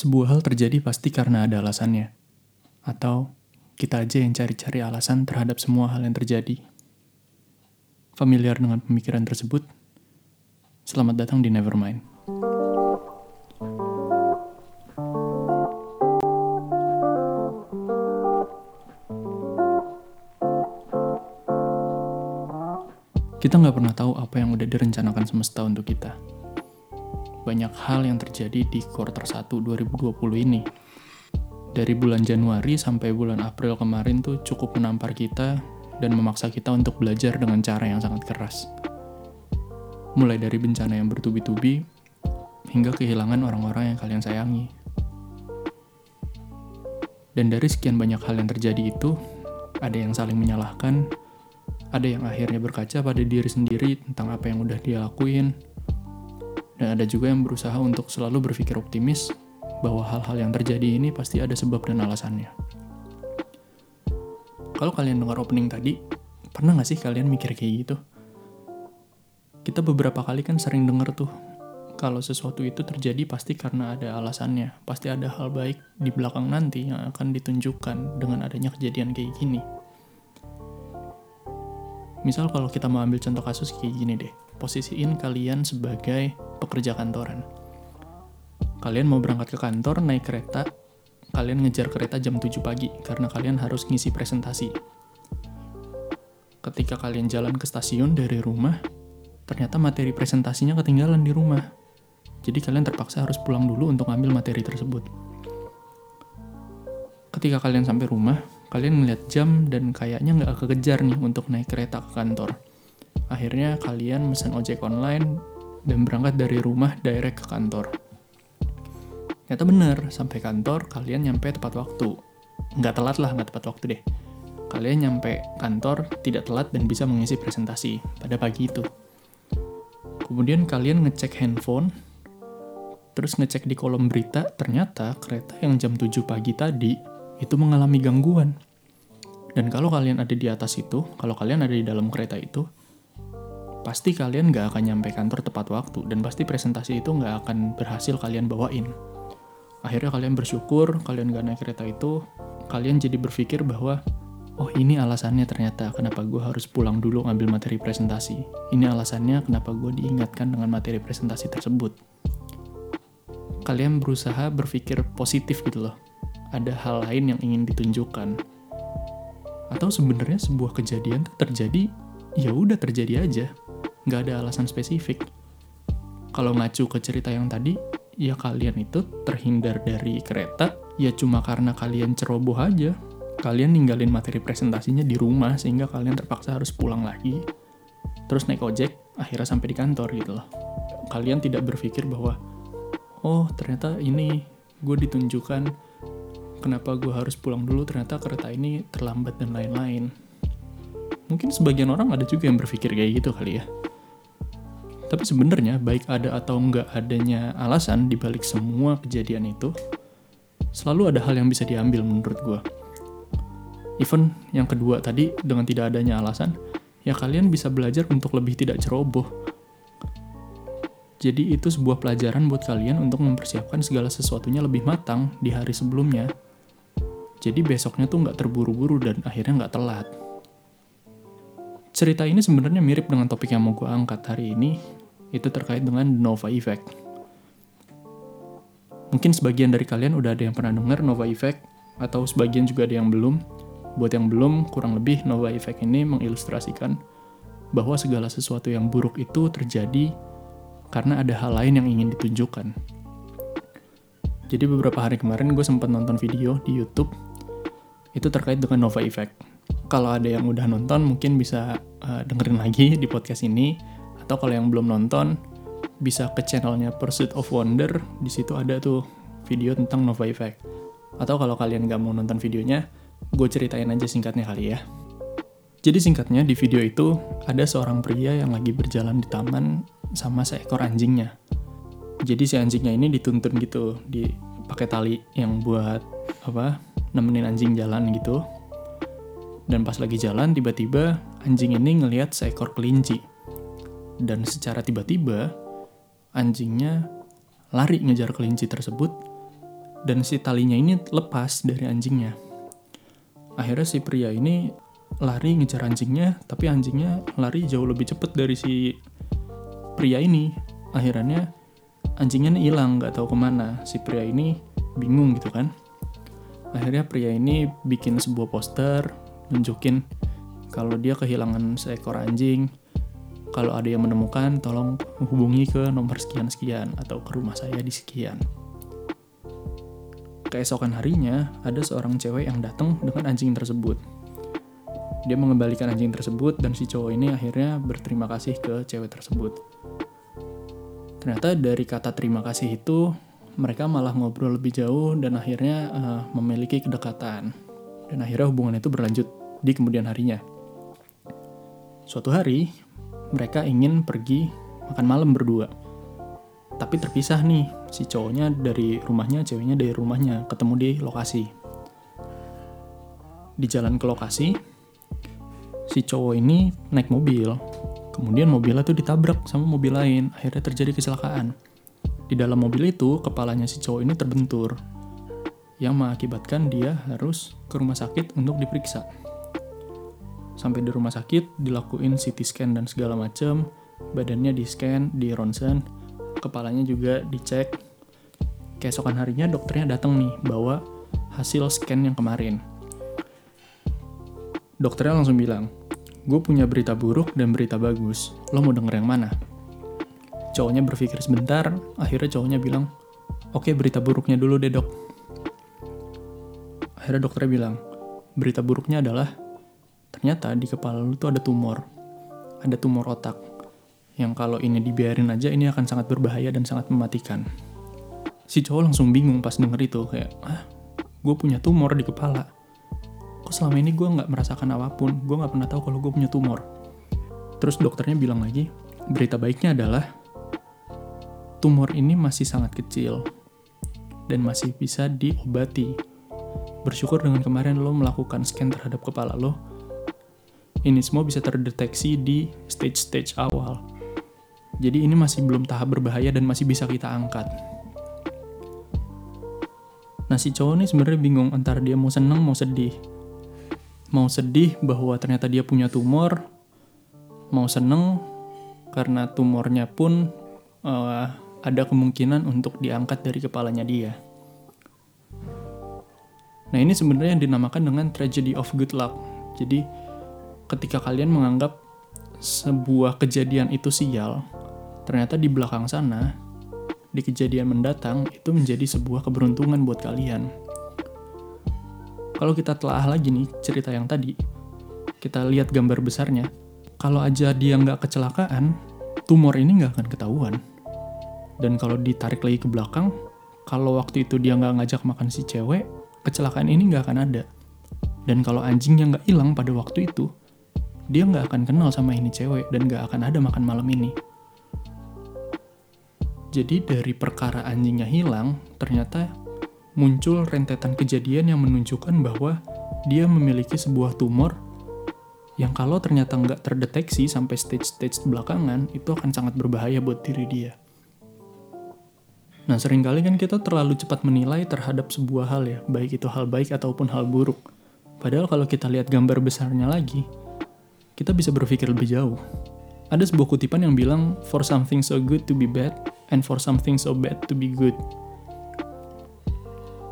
Sebuah hal terjadi pasti karena ada alasannya. Atau kita aja yang cari-cari alasan terhadap semua hal yang terjadi. Familiar dengan pemikiran tersebut? Selamat datang di Nevermind. Kita nggak pernah tahu apa yang udah direncanakan semesta untuk kita banyak hal yang terjadi di quarter 1 2020 ini. Dari bulan Januari sampai bulan April kemarin tuh cukup menampar kita dan memaksa kita untuk belajar dengan cara yang sangat keras. Mulai dari bencana yang bertubi-tubi hingga kehilangan orang-orang yang kalian sayangi. Dan dari sekian banyak hal yang terjadi itu, ada yang saling menyalahkan, ada yang akhirnya berkaca pada diri sendiri tentang apa yang udah dia lakuin, dan ada juga yang berusaha untuk selalu berpikir optimis bahwa hal-hal yang terjadi ini pasti ada sebab dan alasannya. Kalau kalian dengar opening tadi, pernah nggak sih kalian mikir kayak gitu? Kita beberapa kali kan sering dengar tuh, kalau sesuatu itu terjadi pasti karena ada alasannya, pasti ada hal baik di belakang nanti yang akan ditunjukkan dengan adanya kejadian kayak gini. Misal kalau kita mau ambil contoh kasus kayak gini deh, posisiin kalian sebagai pekerja kantoran. Kalian mau berangkat ke kantor naik kereta, kalian ngejar kereta jam 7 pagi karena kalian harus ngisi presentasi. Ketika kalian jalan ke stasiun dari rumah, ternyata materi presentasinya ketinggalan di rumah. Jadi kalian terpaksa harus pulang dulu untuk ngambil materi tersebut. Ketika kalian sampai rumah, kalian melihat jam dan kayaknya nggak kekejar nih untuk naik kereta ke kantor. Akhirnya kalian pesan ojek online dan berangkat dari rumah direct ke kantor. Ternyata bener, sampai kantor kalian nyampe tepat waktu. Nggak telat lah, nggak tepat waktu deh. Kalian nyampe kantor tidak telat dan bisa mengisi presentasi pada pagi itu. Kemudian kalian ngecek handphone, terus ngecek di kolom berita, ternyata kereta yang jam 7 pagi tadi itu mengalami gangguan. Dan kalau kalian ada di atas itu, kalau kalian ada di dalam kereta itu, pasti kalian nggak akan nyampe kantor tepat waktu dan pasti presentasi itu nggak akan berhasil kalian bawain. Akhirnya kalian bersyukur, kalian nggak naik kereta itu, kalian jadi berpikir bahwa oh ini alasannya ternyata kenapa gue harus pulang dulu ngambil materi presentasi. Ini alasannya kenapa gue diingatkan dengan materi presentasi tersebut. Kalian berusaha berpikir positif gitu loh. Ada hal lain yang ingin ditunjukkan. Atau sebenarnya sebuah kejadian terjadi, ya udah terjadi aja nggak ada alasan spesifik. Kalau ngacu ke cerita yang tadi, ya kalian itu terhindar dari kereta, ya cuma karena kalian ceroboh aja. Kalian ninggalin materi presentasinya di rumah sehingga kalian terpaksa harus pulang lagi. Terus naik ojek, akhirnya sampai di kantor gitu loh. Kalian tidak berpikir bahwa, oh ternyata ini gue ditunjukkan kenapa gue harus pulang dulu, ternyata kereta ini terlambat dan lain-lain. Mungkin sebagian orang ada juga yang berpikir kayak gitu kali ya. Tapi sebenarnya baik ada atau enggak adanya alasan di balik semua kejadian itu, selalu ada hal yang bisa diambil menurut gue. Even yang kedua tadi dengan tidak adanya alasan, ya kalian bisa belajar untuk lebih tidak ceroboh. Jadi itu sebuah pelajaran buat kalian untuk mempersiapkan segala sesuatunya lebih matang di hari sebelumnya. Jadi besoknya tuh nggak terburu-buru dan akhirnya nggak telat. Cerita ini sebenarnya mirip dengan topik yang mau gue angkat hari ini, itu terkait dengan Nova Effect. Mungkin sebagian dari kalian udah ada yang pernah dengar Nova Effect, atau sebagian juga ada yang belum. Buat yang belum, kurang lebih Nova Effect ini mengilustrasikan bahwa segala sesuatu yang buruk itu terjadi karena ada hal lain yang ingin ditunjukkan. Jadi beberapa hari kemarin gue sempat nonton video di YouTube itu terkait dengan Nova Effect. Kalau ada yang udah nonton mungkin bisa uh, dengerin lagi di podcast ini atau kalau yang belum nonton bisa ke channelnya Pursuit of Wonder. Di situ ada tuh video tentang Nova Effect. Atau kalau kalian nggak mau nonton videonya gue ceritain aja singkatnya kali ya. Jadi singkatnya di video itu ada seorang pria yang lagi berjalan di taman sama seekor anjingnya. Jadi si anjingnya ini dituntun gitu di pakai tali yang buat apa nemenin anjing jalan gitu. Dan pas lagi jalan tiba-tiba anjing ini ngelihat seekor kelinci dan secara tiba-tiba anjingnya lari ngejar kelinci tersebut dan si talinya ini lepas dari anjingnya. Akhirnya si pria ini lari ngejar anjingnya, tapi anjingnya lari jauh lebih cepat dari si pria ini. Akhirnya anjingnya hilang, nggak tahu ke mana. Si pria ini bingung gitu kan. Akhirnya pria ini bikin sebuah poster, nunjukin kalau dia kehilangan seekor anjing. Kalau ada yang menemukan, tolong hubungi ke nomor sekian-sekian atau ke rumah saya di sekian keesokan harinya ada seorang cewek yang datang dengan anjing tersebut. Dia mengembalikan anjing tersebut dan si cowok ini akhirnya berterima kasih ke cewek tersebut. Ternyata dari kata terima kasih itu mereka malah ngobrol lebih jauh dan akhirnya uh, memiliki kedekatan. Dan akhirnya hubungan itu berlanjut di kemudian harinya. Suatu hari mereka ingin pergi makan malam berdua. Tapi terpisah nih si cowoknya dari rumahnya ceweknya dari rumahnya ketemu di lokasi. Di jalan ke lokasi si cowok ini naik mobil. Kemudian mobilnya tuh ditabrak sama mobil lain akhirnya terjadi kecelakaan. Di dalam mobil itu kepalanya si cowok ini terbentur yang mengakibatkan dia harus ke rumah sakit untuk diperiksa sampai di rumah sakit dilakuin CT scan dan segala macam badannya di scan di ronsen kepalanya juga dicek. Keesokan harinya dokternya datang nih bawa hasil scan yang kemarin. Dokternya langsung bilang, gue punya berita buruk dan berita bagus. Lo mau denger yang mana? Cowoknya berpikir sebentar, akhirnya cowoknya bilang, oke berita buruknya dulu deh dok. Akhirnya dokternya bilang, berita buruknya adalah ternyata di kepala lu tuh ada tumor. Ada tumor otak yang kalau ini dibiarin aja ini akan sangat berbahaya dan sangat mematikan. Si cowok langsung bingung pas denger itu, kayak, ah, gue punya tumor di kepala. Kok selama ini gue nggak merasakan apa pun, gue nggak pernah tahu kalau gue punya tumor. Terus dokternya bilang lagi, berita baiknya adalah, tumor ini masih sangat kecil, dan masih bisa diobati. Bersyukur dengan kemarin lo melakukan scan terhadap kepala lo, ini semua bisa terdeteksi di stage-stage awal. Jadi ini masih belum tahap berbahaya dan masih bisa kita angkat. Nah si cowok ini sebenarnya bingung antara dia mau seneng mau sedih. Mau sedih bahwa ternyata dia punya tumor, mau seneng karena tumornya pun uh, ada kemungkinan untuk diangkat dari kepalanya dia. Nah ini sebenarnya yang dinamakan dengan tragedy of good luck. Jadi ketika kalian menganggap sebuah kejadian itu sial, ternyata di belakang sana, di kejadian mendatang, itu menjadi sebuah keberuntungan buat kalian. Kalau kita telah lagi nih cerita yang tadi, kita lihat gambar besarnya, kalau aja dia nggak kecelakaan, tumor ini nggak akan ketahuan. Dan kalau ditarik lagi ke belakang, kalau waktu itu dia nggak ngajak makan si cewek, kecelakaan ini nggak akan ada. Dan kalau anjingnya nggak hilang pada waktu itu, dia nggak akan kenal sama ini cewek dan nggak akan ada makan malam ini. Jadi dari perkara anjingnya hilang, ternyata muncul rentetan kejadian yang menunjukkan bahwa dia memiliki sebuah tumor yang kalau ternyata nggak terdeteksi sampai stage-stage belakangan, itu akan sangat berbahaya buat diri dia. Nah, sering kali kan kita terlalu cepat menilai terhadap sebuah hal ya, baik itu hal baik ataupun hal buruk. Padahal kalau kita lihat gambar besarnya lagi, kita bisa berpikir lebih jauh. Ada sebuah kutipan yang bilang, For something so good to be bad, and for something so bad to be good.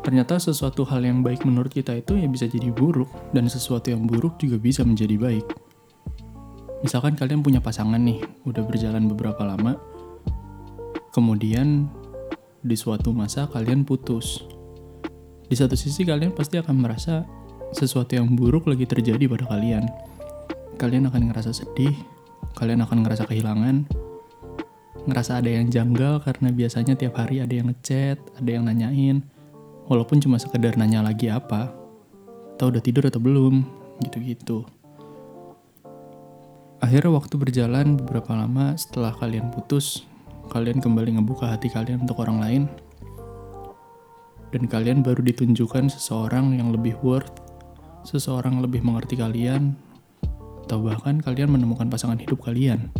Ternyata sesuatu hal yang baik menurut kita itu ya bisa jadi buruk, dan sesuatu yang buruk juga bisa menjadi baik. Misalkan kalian punya pasangan nih, udah berjalan beberapa lama, kemudian di suatu masa kalian putus. Di satu sisi kalian pasti akan merasa sesuatu yang buruk lagi terjadi pada kalian. Kalian akan ngerasa sedih, kalian akan ngerasa kehilangan, ngerasa ada yang janggal karena biasanya tiap hari ada yang ngechat, ada yang nanyain, walaupun cuma sekedar nanya lagi apa, atau udah tidur atau belum, gitu-gitu. Akhirnya waktu berjalan beberapa lama setelah kalian putus, kalian kembali ngebuka hati kalian untuk orang lain, dan kalian baru ditunjukkan seseorang yang lebih worth, seseorang lebih mengerti kalian, atau bahkan kalian menemukan pasangan hidup kalian.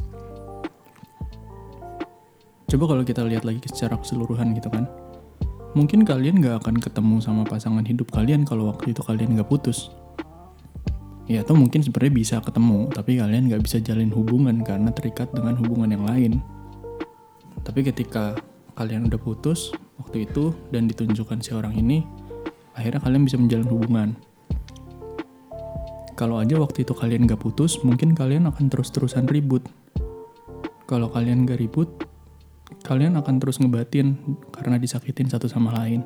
Coba kalau kita lihat lagi secara keseluruhan gitu kan. Mungkin kalian gak akan ketemu sama pasangan hidup kalian kalau waktu itu kalian gak putus. Ya atau mungkin sebenarnya bisa ketemu, tapi kalian gak bisa jalin hubungan karena terikat dengan hubungan yang lain. Tapi ketika kalian udah putus waktu itu dan ditunjukkan si orang ini, akhirnya kalian bisa menjalin hubungan. Kalau aja waktu itu kalian gak putus, mungkin kalian akan terus-terusan ribut. Kalau kalian gak ribut, kalian akan terus ngebatin karena disakitin satu sama lain.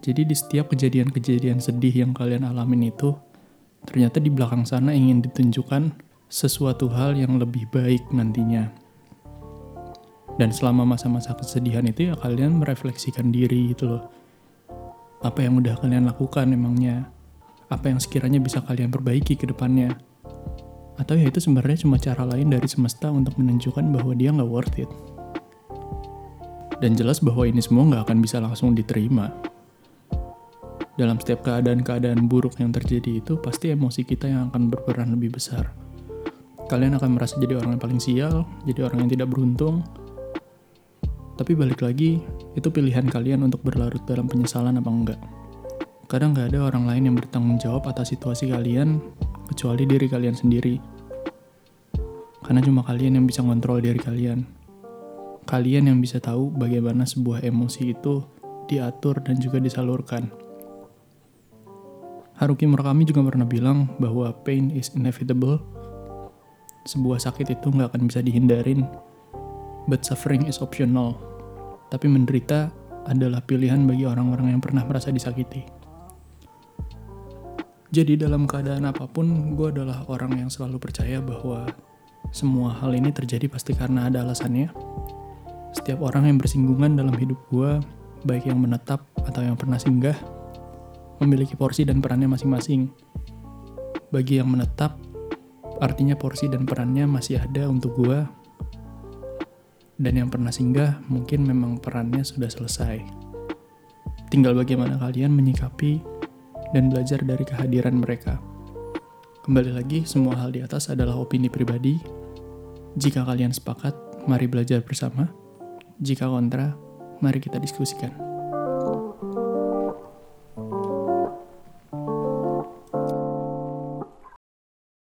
Jadi di setiap kejadian-kejadian sedih yang kalian alamin itu, ternyata di belakang sana ingin ditunjukkan sesuatu hal yang lebih baik nantinya. Dan selama masa-masa kesedihan itu ya kalian merefleksikan diri gitu loh. Apa yang udah kalian lakukan emangnya? Apa yang sekiranya bisa kalian perbaiki ke depannya? Atau ya itu sebenarnya cuma cara lain dari semesta untuk menunjukkan bahwa dia nggak worth it. Dan jelas bahwa ini semua nggak akan bisa langsung diterima. Dalam setiap keadaan-keadaan buruk yang terjadi itu, pasti emosi kita yang akan berperan lebih besar. Kalian akan merasa jadi orang yang paling sial, jadi orang yang tidak beruntung. Tapi balik lagi, itu pilihan kalian untuk berlarut dalam penyesalan apa enggak. Kadang nggak ada orang lain yang bertanggung jawab atas situasi kalian, kecuali diri kalian sendiri. Karena cuma kalian yang bisa ngontrol diri kalian kalian yang bisa tahu bagaimana sebuah emosi itu diatur dan juga disalurkan. Haruki Murakami juga pernah bilang bahwa pain is inevitable. Sebuah sakit itu nggak akan bisa dihindarin, but suffering is optional. Tapi menderita adalah pilihan bagi orang-orang yang pernah merasa disakiti. Jadi dalam keadaan apa pun, gue adalah orang yang selalu percaya bahwa semua hal ini terjadi pasti karena ada alasannya, setiap orang yang bersinggungan dalam hidup gue, baik yang menetap atau yang pernah singgah, memiliki porsi dan perannya masing-masing. Bagi yang menetap, artinya porsi dan perannya masih ada untuk gue. Dan yang pernah singgah, mungkin memang perannya sudah selesai. Tinggal bagaimana kalian menyikapi dan belajar dari kehadiran mereka. Kembali lagi, semua hal di atas adalah opini pribadi. Jika kalian sepakat, mari belajar bersama. Jika kontra, mari kita diskusikan.